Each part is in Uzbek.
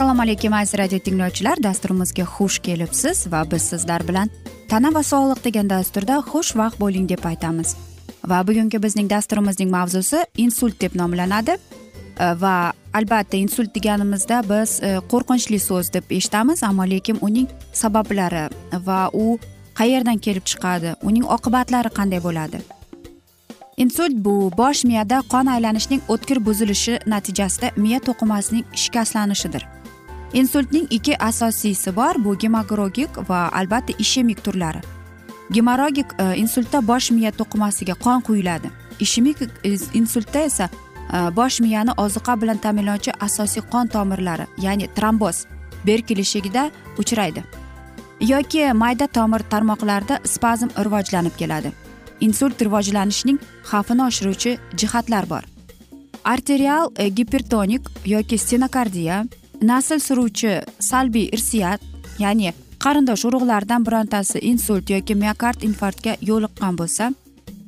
assalomu alaykum aziz radio tinglovchilar. Dasturimizga xush kelibsiz va biz sizlar bilan tana va sog'liq degan dasturda xushvaqt bo'ling deb aytamiz. Va bugungi bizning dasturimizning mavzusi insult deb nomlanadi. E, va albatta insult deganimizda biz e, qo'rqinchli so'z deb eshitamiz ammo lekin uning sabablari va u qayerdan kelib chiqadi uning oqibatlari qanday bo'ladi? Insult bu bosh miyada qon aylanishning o'tkir buzilishi natijasida miya to'qimasining shikastlanishidir. Insultning ikki asosiysi bor bu gemagogik va albatta ishemik turlari. Gemoragik e, insultda bosh miya to'qimasiga qon quyiladi. Ishemik e, insultda esa e, bosh miyani oziqa bilan ta'minlovchi asosiy qon tomirlari ya'ni tromboz berkilishigida uchraydi. Yoki mayda tomir tarmoqlarida spazm rivojlanib keladi. Insult rivojlanishining xavfini oshiruvchi jihatlar bor. Arterial gipertonik yoki stenokardiya nasl suruvchi salbiy irsiyat ya'ni qarindosh urug'lardan birontasi insult yoki miokard infarktga yo'liqqan bo'lsa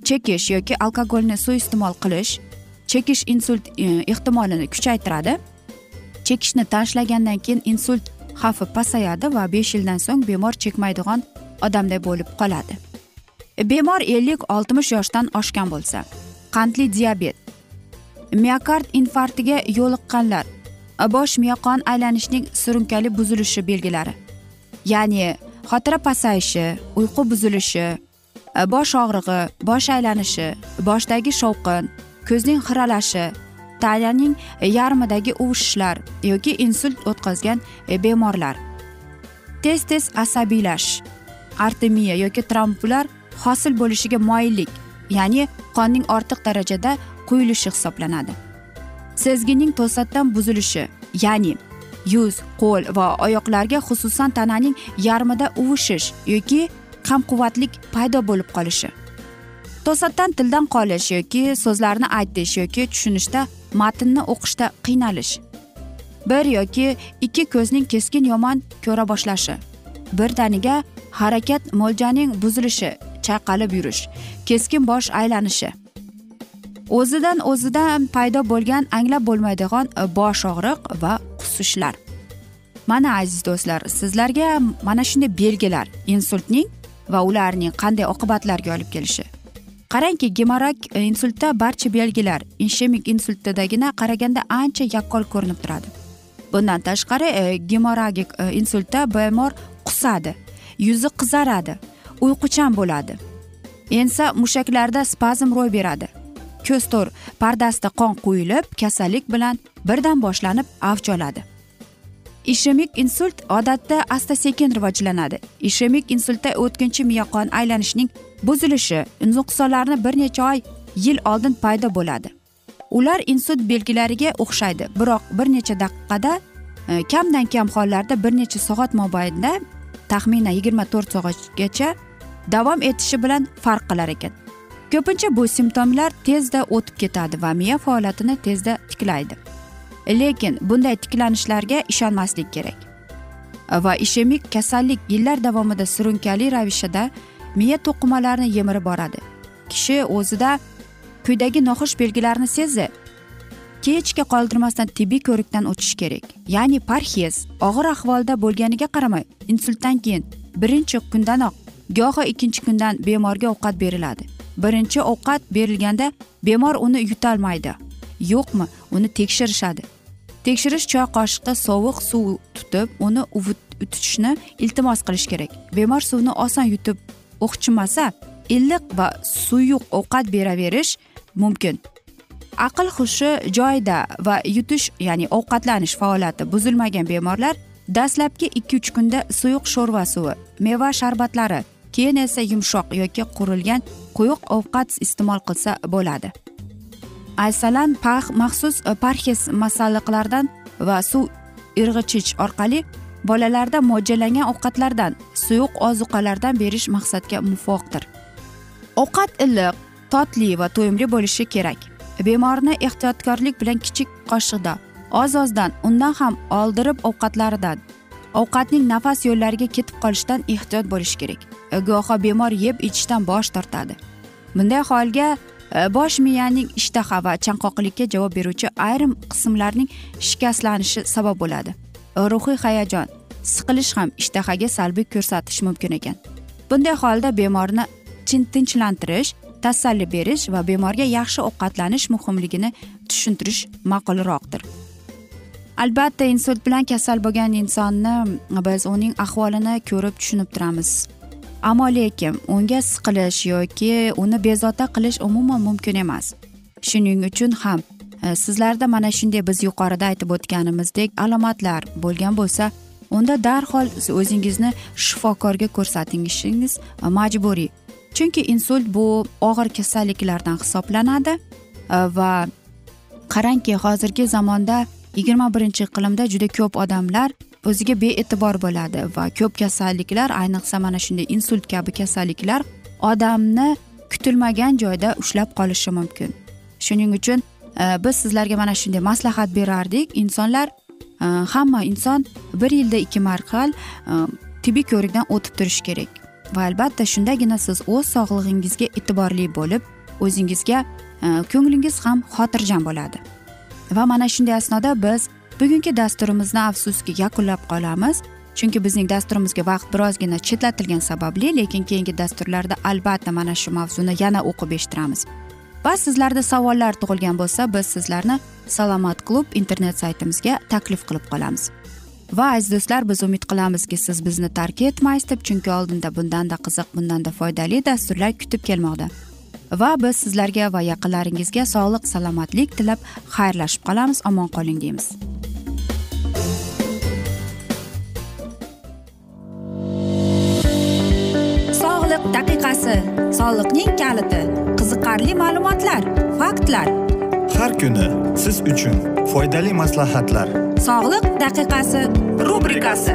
chekish yoki alkogolni suiiste'mol qilish chekish insult e, ehtimolini kuchaytiradi. Chekishni tashlagandan keyin insult xavfi pasayadi va besh yildan so'ng bemor chekmaydigan odamday bo'lib qoladi. Bemor ellik oltmish yoshdan oshgan bo'lsa qandli diabet miokard infarktiga yo'liqqanlar bosh miya qon aylanishining surunkali buzilishi belgilari ya'ni xotira pasayishi uyqu buzilishi bosh og'rig'i bosh aylanishi boshdagi shovqin ko'zning xiralashi tananing yarmidagi uvishishlar yoki insult o'tkazgan e, bemorlar. Tez tez asabiylash artemiya yoki tromblar hosil bo'lishiga moyillik ya'ni qonning ortiq darajada quyilishi hisoblanadi. Sezgining to'satdan buzilishi ya'ni yuz qo'l va oyoqlarga xususan tananing yarmida uvishish yoki kamquvvatlik paydo bo'lib qolishi. To'satdan tildan qolish yoki so'zlarni aytish yoki tushunishda matnni o'qishda qiynalish. Bir yoki ikki ko'zning keskin yomon ko'ra boshlashi. Birdaniga harakat mo'ljaning buzilishi chayqalib yurish keskin bosh aylanishi. O'zidan o'zidan paydo bo'lgan anglab bo'lmaydigan e, bosh og'riq va qusishlar mana aziz do'stlar sizlarga mana shunday belgilar insultning va ularning qanday oqibatlarga olib kelishi. Qarangki gemorak e, insultda barcha belgilar ishemik insultdagina qaraganda ancha yakkol ko'rinib turadi. Bundan tashqari e, gemoragik e, insultda bemor qusadi yuzi qizaradi uyquchan bo'ladi. Ensa mushaklarda spazm ro'y beradi. Ko'z to'r pardasida qon quyilib kasallik bilan birdan boshlanib avj oladi. Ishemik insult odatda asta sekin rivojlanadi ishemik insultda o'tkinchi miya qon aylanishining buzilishi nuqsonlarni bir necha oy yil oldin paydo bo'ladi. Ular insult belgilariga o'xshaydi biroq bir necha daqiqada e, kamdan kam hollarda bir necha soat mobaynida taxminan yigirma to'rt soatgacha davom etishi bilan farq qilar ekan. Ko'pincha bu simptomlar tezda o'tib ketadi va miya faoliyatini tezda tiklaydi. Lekin bunday tiklanishlarga ishonmaslik kerak. Va ishemik kasallik yillar davomida surunkali ravishda miya to'qimalarini yemirib boradi. Kishi o'zida quyidagi noxush belgilarni sezsa kechga qoldirmasdan tibbiy ko'rikdan o'tish kerak. Ya'ni parhez og'ir ahvolda bo'lganiga qaramay insultdan keyin birinchi kundanoq goho ikkinchi kundan bemorga ovqat beriladi. Birinchi ovqat berilganda bemor uni yutolmaydi yo'qmi? Uni tekshirishadi. Tekshirish choy qoshiqda sovuq suv tutib uni tutishni iltimos qilish kerak. Bemor suvni oson yutib o'qchimasa iliq va suyuq ovqat beraverish mumkin. Aql hushi joyida va yutish ya'ni ovqatlanish faoliyati buzilmagan bemorlar dastlabki ikki uch kunda suyuq sho'rva suvi meva sharbatlari keyin esa yumshoq yoki qurilgan quyuq ovqat iste'mol qilsa bo'ladi. Aysalan maxsus e, parhez masalliqlardan va suv irg'ichich orqali bolalarda mo'ljallangan ovqatlardan suyuq ozuqalardan berish maqsadga muvofiqdir. Ovqat iliq totli va to'yimli bo'lishi kerak. Bemorni ehtiyotkorlik bilan kichik qoshiqda oz ozdan undan ham oldirib ovqatlaridan ovqatning nafas yo'llariga ketib qolishidan ehtiyot bo'lish kerak. E, Goho bemor yeb ichishdan bosh tortadi. Bunday holga e, bosh miyaning ishtaha va chanqoqlikka javob beruvchi ayrim qismlarning shikastlanishi sabab bo'ladi. E, ruhiy hayajon siqilish ham ishtahaga salbiy ko'rsatish mumkin ekan. Bunday holda bemorni tinchlantirish tasalli berish va bemorga yaxshi ovqatlanish muhimligini tushuntirish ma'qulroqdir. Albatta insult bilan kasal bo'lgan insonni biz uning ahvolini ko'rib tushunib turamiz. Ammo lekin unga siqilish yoki uni bezovta qilish umuman mumkin emas. Shuning uchun ham e, sizlarda mana shunday biz yuqorida aytib o'tganimizdek alomatlar bo'lgan bo'lsa unda darhol o'zingizni shifokorga ko'rsatishingiz majburiy. Chunki insult bu og'ir kasalliklardan hisoblanadi e, va qarangki hozirgi zamonda yigirma birinchi iqlimda juda ko'p odamlar o'ziga bee'tibor bo'ladi va ko'p kasalliklar ayniqsa mana shunday insult kabi kasalliklar odamni kutilmagan joyda ushlab qolishi mumkin. Shuning uchun e, biz sizlarga mana shunday maslahat berardik. Insonlar e, hamma inson bir yilda ikki marhal e, tibbiy ko'rikdan o'tib turishi kerak. Va albatta shundagina siz o'z sog'lig'ingizga e'tiborli bo'lib o'zingizga e, ko'nglingiz ham xotirjam bo'ladi. Va mana shunday asnoda biz bugungi dasturimizni afsuski yakunlab qolamiz. Chunki bizning dasturimizga vaqt birozgina chetlatilgani sababli lekin keyingi dasturlarda albatta mana shu mavzuni yana o'qib eshittiramiz. Va sizlarda savollar tug'ilgan bo'lsa biz sizlarni salomat klub internet saytimizga taklif qilib qolamiz. Va aziz do'stlar biz umid qilamizki siz bizni tark etmaysiz deb chunki oldinda bundanda qiziq bundanda foydali dasturlar kutib kelmoqda. Va biz sizlarga va yaqinlaringizga sog'lik salomatlik tilab xayrlashib qolamiz. Omon qoling deymiz. Sog'liq daqiqasi soliqning kaliti qiziqarli ma'lumotlar faktlar. Har kuni siz uchun foydali maslahatlar. Sog'liq daqiqasi rubrikasi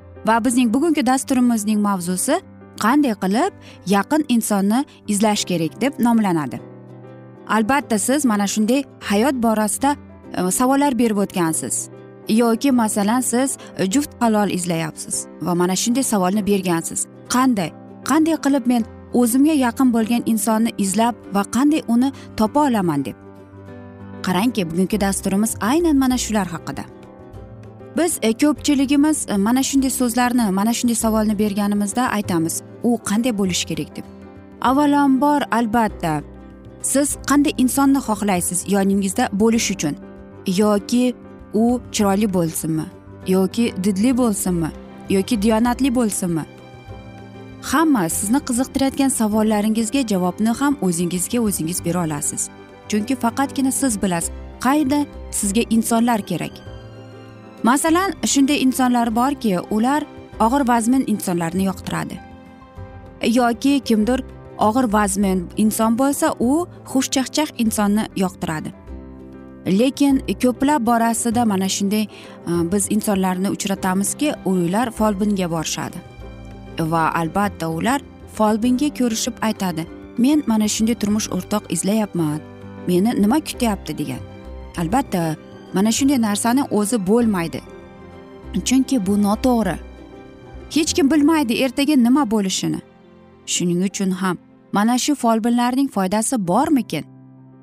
Va bizning bugungi dasturimizning mavzusi qanday qilib yaqin insonni izlash kerak deb nomlanadi. Albatta siz mana shunday hayot borasida e, savollar berib o'tgansiz. Yoki masalan siz juft halol izlayapsiz va mana shunday savolni bergansiz. Qanday? Qanday qilib men o'zimga yaqin bo'lgan insonni izlab va qanday uni topa olaman deb? Qarangki bugungi dasturimiz aynan mana shular haqida. Biz e, ko'pchiligimiz e, mana shunday so'zlarni mana shunday savolni berganimizda aytamiz. U qanday bo'lishi kerak deb. Avvalambor albatta siz qanday insonni xohlaysiz yoningizda bo'lish uchun? Yoki u chiroyli bo'lsinmi? Yoki didli bo'lsinmi? Yoki diyonatli bo'lsinmi? Hamma sizni qiziqtirayotgan savollaringizga javobni ham o'zingizga o'zingiz bera olasiz. Chunki faqatgina siz bilasiz qayda sizga insonlar kerak. Masalan shunday insonlar borki ular og'ir vazmin insonlarni yoqtiradi. Yoki kimdir og'ir vazmin inson bo'lsa u xushchaqchaq insonni yoqtiradi. Lekin ko'plab borasida mana shunday e, biz insonlarni uchratamizki ular folbinga borishadi. Va albatta ular folbinga ko'rishib aytadi men mana shunday turmush o'rtoq izlayapman meni nima kutyapti? degan. Albatta mana shunday narsani o'zi bo'lmaydi. Chunki bu noto'g'ri. Hech kim bilmaydi ertaga nima bo'lishini. Shuning uchun ham mana shu folbinlarning foydasi bormikin?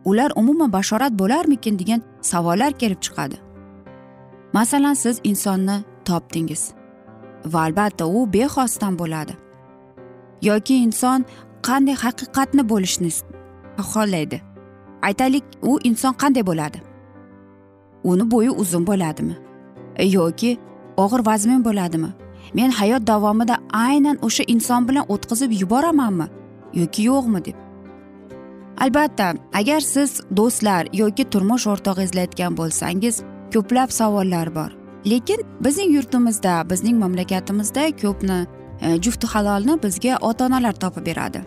Ular umuman bashorat bo'larmikin degan savollar kelib chiqadi. Masalan siz insonni topdingiz va albatta u bexosdan bo'ladi. Yoki inson qanday haqiqatni bo'lishni xohlaydi. Aytaylik u inson qanday bo'ladi? Uni bo'yi uzun bo'ladimi? Yoki og'ir vazmin bo'ladimi? Men hayot davomida aynan o'sha inson bilan o'tkazib yuboramanmi? Yoki yo'qmi deb. Albatta agar siz do'stlar yoki turmush o'rtog'i izlayotgan bo'lsangiz ko'plab savollar bor. Lekin bizning yurtimizda bizning mamlakatimizda ko'pni e, jufti halolni bizga ota onalar topib beradi.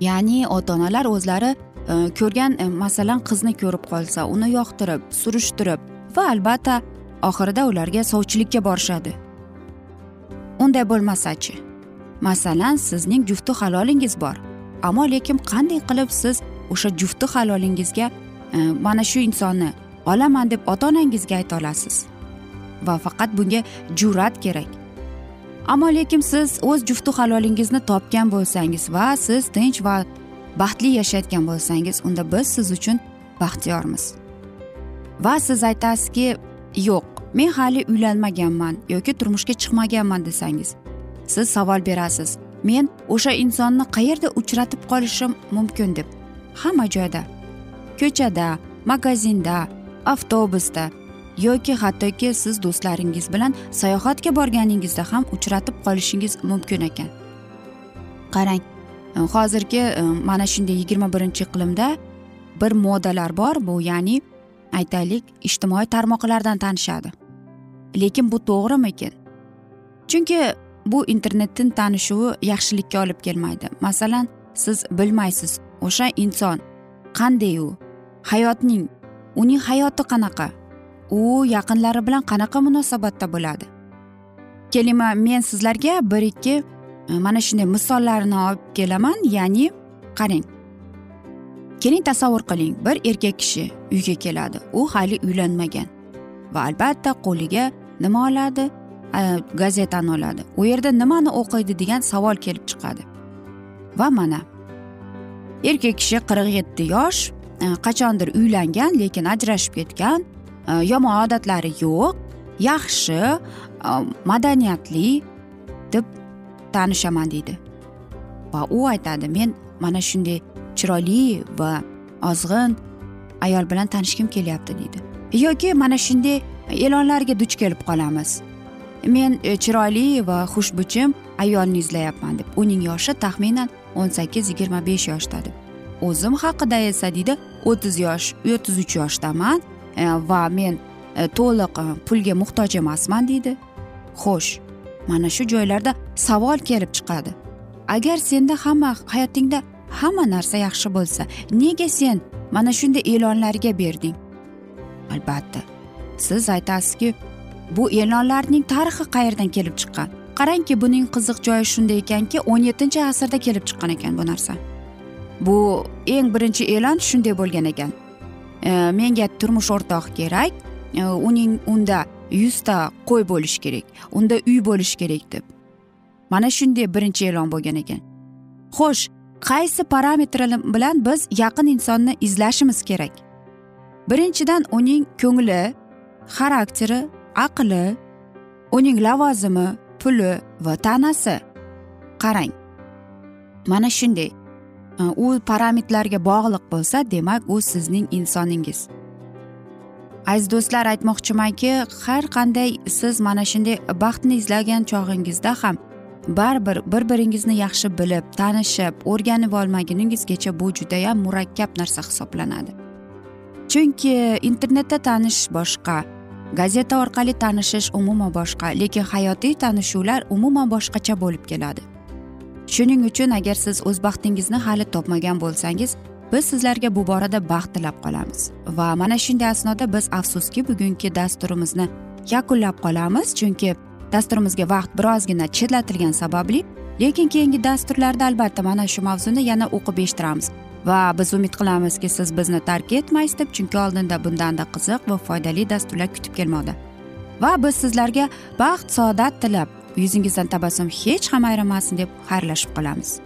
Ya'ni ota onalar o'zlari Э, ko'rgan e, masalan qizni ko'rib qolsa uni yoqtirib surishtirib va albatta oxirida ularga sovchilikka borishadi. Unday bo'lmasachi. Masalan sizning jufti halolingiz bor ammo lekin qanday qilib siz o'sha jufti halolingizga e, mana shu insonni olaman deb ota onangizga ayta olasiz? Va faqat bunga jur'at kerak. Ammo lekin siz o'z jufti halolingizni topgan bo'lsangiz va siz tinch va baxtli yashayotgan bo'lsangiz unda biz siz uchun baxtiyormiz. Va siz aytasizki yo'q men hali uylanmaganman yoki turmushga chiqmaganman desangiz siz savol berasiz men o'sha insonni qayerda uchratib qolishim mumkin deb. Hamma joyda ko'chada magazinda avtobusda yoki hattoki siz do'stlaringiz bilan sayohatga borganingizda ham uchratib qolishingiz mumkin ekan. Qarang Э, hozirgi э, mana shunday yigirma birinchi iqlimda bir modalar bor. Bu ya'ni aytaylik ijtimoiy tarmoqlardan tanishadi. Lekin bu to'g'rimikin? Chunki bu internetdan tanishuvi yaxshilikka olib kelmaydi. Masalan siz bilmaysiz o'sha inson qanday u? Hayotning uning hayoti qanaqa? U yaqinlari bilan qanaqa munosabatda bo'ladi? Keling men sizlarga bir ikki e, E, mana shunday misollarni olib kelaman ya'ni qarang. Keling tasavvur qiling bir erkak kishi uyga keladi. U hali uylanmagan va albatta qo'liga nima oladi? E, gazetani oladi. U yerda nimani o'qiydi degan savol kelib chiqadi. Va mana erkak kishi qirq yetti yosh e, qachondir uylangan lekin ajrashib ketgan yomon odatlari yo'q yaxshi madaniyatli deb tanishaman deydi. Va u aytadi men mana shunday chiroyli va ozg'in ayol bilan tanishgim kelyapti deydi. Yoki mana shunday e'lonlarga duch kelib qolamiz. Men e, chiroyli va xushbichim ayolni izlayapman deb uning yoshi taxminan o'n sakkiz yigirma besh yoshda deb. O'zim haqida esa deydi o'ttiz yosh o'ttiz uch yoshdaman e, va men e, to'liq pulga muhtoj emasman deydi. Xo'sh mana shu joylarda savol kelib chiqadi. Agar senda hamma hayotingda hamma narsa yaxshi bo'lsa nega sen mana shunday e'lonlarga berding? Albatta siz aytasizki bu e'lonlarning tarixi qayerdan kelib chiqqan? Qarangki buning qiziq joyi shunda ekanki o'n yettinchi asrda kelib chiqqan ekan bu narsa. Bu eng birinchi e'lon shunday bo'lgan ekan. E, menga turmush o'rtoq kerak. E, uning unda yuzta qo'y bo'lishi kerak unda uy bo'lishi kerak deb. Mana shunday birinchi e'lon bo'lgan ekan. Xo'sh qaysi parametrlar bilan biz yaqin insonni izlashimiz kerak? Birinchidan uning ko'ngli xarakteri aqli uning lavozimi puli va tanasi. Qarang mana shunday. U parametrlarga bog'liq bo'lsa demak u sizning insoningiz. Aziz do'stlar aytmoqchimanki har qanday siz mana shunday baxtni izlagan chog'ingizda ham baribir bir biringizni yaxshi bilib tanishib o'rganib olmaguningizgacha bu judayam murakkab narsa hisoblanadi. Chunki internetda tanish boshqa gazeta orqali tanishish umuman boshqa lekin hayotiy tanishuvlar umuman boshqacha bo'lib keladi. Shuning uchun agar siz o'z baxtingizni hali topmagan bo'lsangiz biz sizlarga bu borada baxt tilab qolamiz. Va mana shunday asnoda biz afsuski bugungi dasturimizni yakunlab qolamiz chunki dasturimizga vaqt birozgina chetlatilgani sababli lekin keyingi dasturlarda albatta mana shu mavzuni yana o'qib eshittiramiz. Va biz umid qilamizki siz bizni tark etmaysiz deb chunki oldinda bundanda qiziq va foydali dasturlar kutib kelmoqda. Va biz sizlarga baxt saodat tilab yuzingizdan tabassum hech ham ayrimasin deb xayrlashib qolamiz.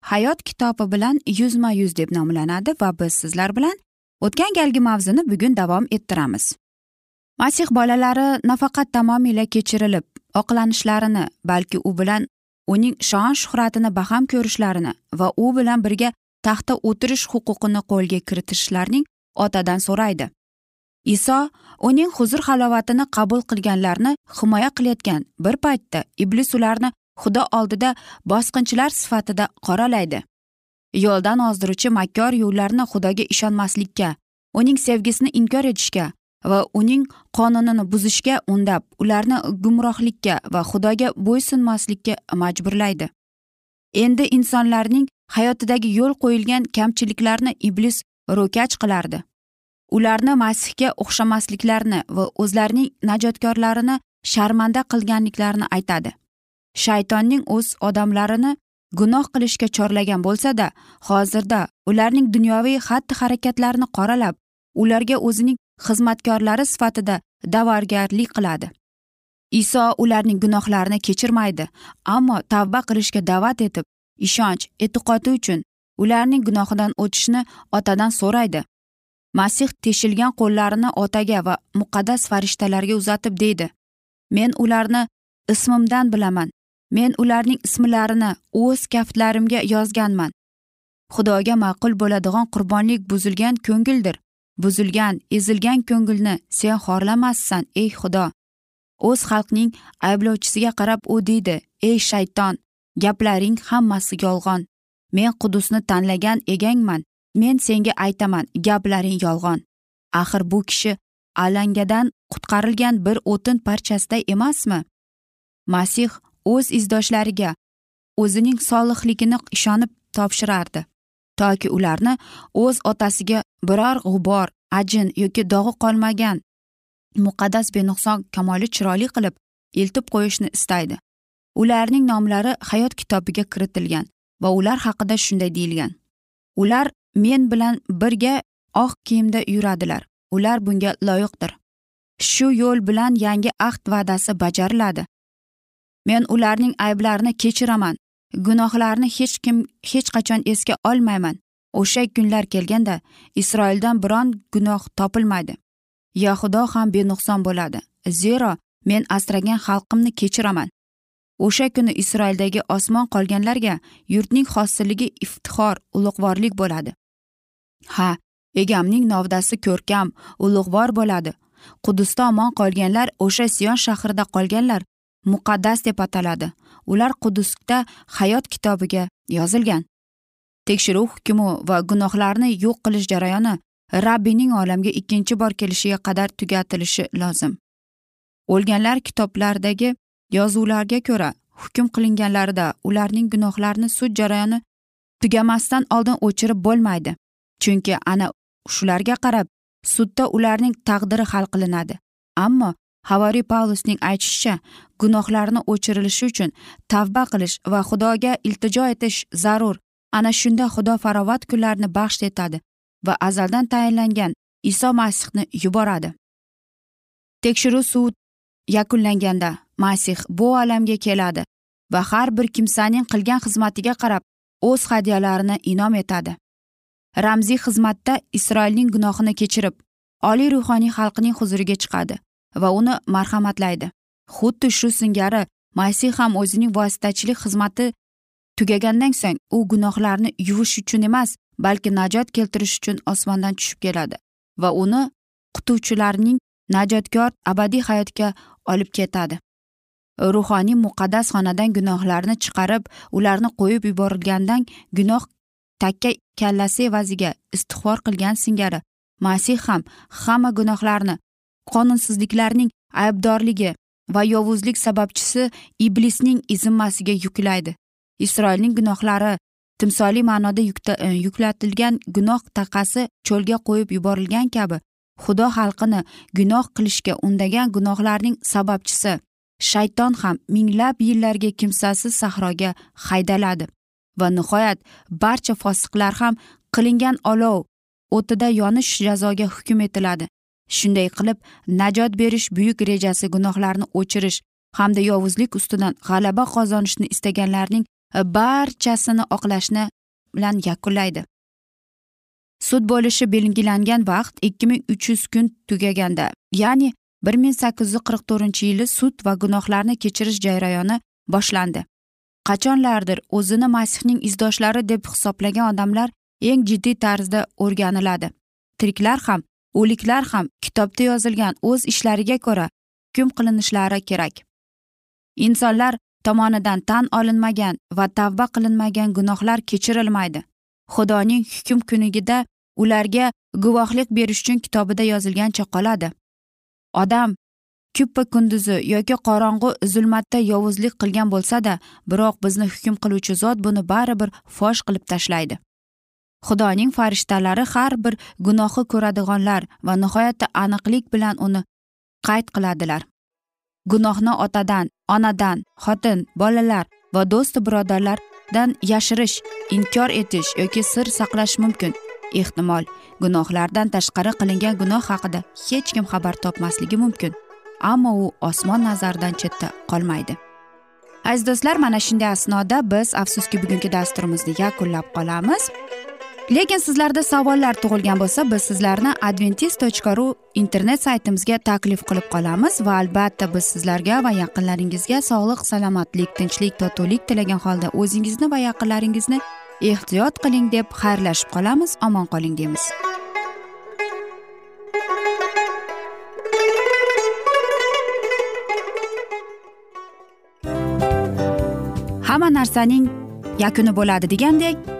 hayot kitobi bilan yuzma yuz deb nomlanadi va biz sizlar bilan o'tgan galgi mavzuni bugun davom ettiramiz. Masih bolalari nafaqat tamomila kechirilib oqlanishlarini balki u bilan uning shon shuhratini baham ko'rishlarini va u bilan birga taxtda o'tirish huquqini qo'lga kiritishlarining otadan so'raydi. Iso uning huzur halovatini qabul qilganlarni himoya qilayotgan bir paytda iblis ularni xudo oldida bosqinchilar sifatida qoralaydi. Yo'ldan ozdiruvchi makkor yo'llarni xudoga ishonmaslikka uning sevgisini inkor etishga va uning qonunini buzishga undab ularni gumrohlikka va xudoga bo'ysunmaslikka majburlaydi. Endi insonlarning hayotidagi yo'l qo'yilgan kamchiliklarni iblis ro'kach qilardi. Ularni masihga o'xshamasliklarini va o'zlarining najotkorlarini sharmanda qilganliklarini aytadi. Shaytonning o'z odamlarini gunoh qilishga chorlagan bo'lsada hozirda ularning dunyoviy xatti harakatlarini qoralab ularga o'zining xizmatkorlari sifatida da'vatgarlik qiladi. Iso ularning gunohlarini kechirmaydi ammo tavba qilishga da'vat etib ishonch e'tiqodi uchun ularning gunohidan o'tishni otadan so'raydi. Masih teshilgan qo'llarini otaga va muqaddas farishtalarga uzatib deydi men ularni ismimdan bilaman. Men ularning ismlarini o'z kaftlarimga yozganman. Xudoga ma'qul bo'ladigan qurbonlik buzilgan ko'ngildir. Buzilgan ezilgan ko'ngilni sen xorlamassan ey xudo. O'z xalqning ayblovchisiga qarab u deydi ey shayton gaplaring hammasi yolg'on. Men qudusni tanlagan egangman. Men senga aytaman gaplaring yolg'on. Axir bu kishi alangadan qutqarilgan bir o'tin parchasiday emasmi? Masih o'z izdoshlariga o'zining solihligini ishonib topshirardi. Toki ularni o'z otasiga biror g'ubor ajin yoki dog'i qolmagan muqaddas benuqson kamoli chiroyli qilib eltib qo'yishni istaydi. Ularning nomlari hayot kitobiga kiritilgan va ular haqida shunday deyilgan. Ular men bilan birga oq kiyimda yuradilar. Ular bunga loyiqdir. Shu yo'l bilan yangi ahd va'dasi bajariladi. Men ularning ayblarini kechiraman. Gunohlarini hech kim hech qachon esga olmayman. O'sha kunlar kelganda isroildan biron gunoh topilmaydi. Yahudo ham benuqson bo'ladi. Zero men asragan xalqimni kechiraman. O'sha kuni isroildagi osmon qolganlarga yurtning hosilligi iftixor ulug'vorlik bo'ladi. Ha egamning novdasi ko'rkam ulug'vor bo'ladi. Qudusda omon qolganlar o'sha siyon shahrida qolganlar muqaddas deb ataladi. Ular qudusda hayot kitobiga yozilgan. Tekshiruv hukmi va gunohlarni yo'q qilish jarayoni rabbiyning olamga ikkinchi bor kelishiga qadar tugatilishi lozim. O'lganlar kitoblardagi yozuvlarga ko'ra hukm qilinganlarida ularning gunohlarini sud jarayoni tugamasdan oldin o'chirib bo'lmaydi. Chunki ana shularga qarab sudda ularning taqdiri hal qilinadi. Ammo havariy pavlusning aytishicha gunohlarni o'chirilishi uchun tavba qilish va xudoga iltijo etish zarur. Ana shunda xudo farovat kunlarni baxsh etadi va azaldan tayinlangan iso masihni yuboradi. Tekshiruv sud yakunlanganda masih bu olamga keladi va har bir kimsaning qilgan xizmatiga qarab o'z hadyalarini inom etadi. Ramziy xizmatda isroilning gunohini kechirib oliy ruhoniy xalqining huzuriga chiqadi. Va uni marhamatlaydi. Xuddi shu singari masih ham o'zining vositachilik xizmati tugagandan so'ng u gunohlarni yuvish uchun emas balki najot keltirish uchun osmondan tushib keladi va uni qutuvchilarning najotkor abadiy hayotga olib ketadi. Ruhoniy muqaddas xonadan gunohlarni chiqarib ularni qo'yib yuborilgandan gunoh takka kallasi evaziga istig'for qilgan singari masih ham hamma gunohlarni qonunsizliklarning aybdorligi va yovuzlik sababchisi iblisning zimmasiga yuklaydi. Isroilning gunohlari timsoliy ma'noda e, yuklatilgan gunoh taqasi cho'lga qo'yib yuborilgan kabi xudo xalqini gunoh qilishga undagan gunohlarning sababchisi shayton ham minglab yillarga kimsasiz sahroga haydaladi va nihoyat barcha fosiqlar ham qilingan olov o'tida yonish jazoga hukm etiladi. Shunday qilib najot berish buyuk rejasi gunohlarni o'chirish hamda yovuzlik ustidan g'alaba qozonishni istaganlarning e, barchasini oqlashni bilan yakunlaydi. Sud bo'lishi belgilangan vaqt ikki ming uch yuz kun tugaganda ya'ni bir ming sakkiz yuz qirq to'rtinchi yili sud va gunohlarni kechirish jarayoni boshlandi. Qachonlardir o'zini masihning izdoshlari deb hisoblagan odamlar eng jiddiy tarzda o'rganiladi. Tiriklar ham o'liklar ham kitobda yozilgan o'z ishlariga ko'ra hukm qilinishlari kerak. Insonlar tomonidan tan olinmagan va tavba qilinmagan gunohlar kechirilmaydi. Xudoning hukm kunigida ularga guvohlik berish uchun kitobida yozilgancha qoladi. Odam kuppa kunduzi yoki qorong'u zulmatda yovuzlik qilgan bo'lsada biroq bizni hukm qiluvchi zot buni baribir fosh qilib tashlaydi. Xudoning farishtalari har bir gunohi ko'radiganlar va nihoyatda aniqlik bilan uni qayd qiladilar. Gunohni otadan onadan xotin bolalar va do'st birodarlardan yashirish inkor etish yoki sir saqlash mumkin. Ehtimol gunohlardan tashqari qilingan gunoh haqida hech kim xabar topmasligi mumkin ammo u osmon nazaridan chetda qolmaydi. Aziz do'stlar mana shunday asnoda biz afsuski bugungi dasturimizni yakunlab qolamiz. Lekin sizlarda savollar tug'ilgan bo'lsa biz sizlarni adventis tochka ru internet saytimizga taklif qilib qolamiz va albatta biz sizlarga va yaqinlaringizga sog'lik salomatlik tinchlik totuvlik tilagan holda o'zingizni va yaqinlaringizni ehtiyot qiling deb xayrlashib qolamiz. Omon qoling deymiz. Hamma narsaning yakuni bo'ladi degandek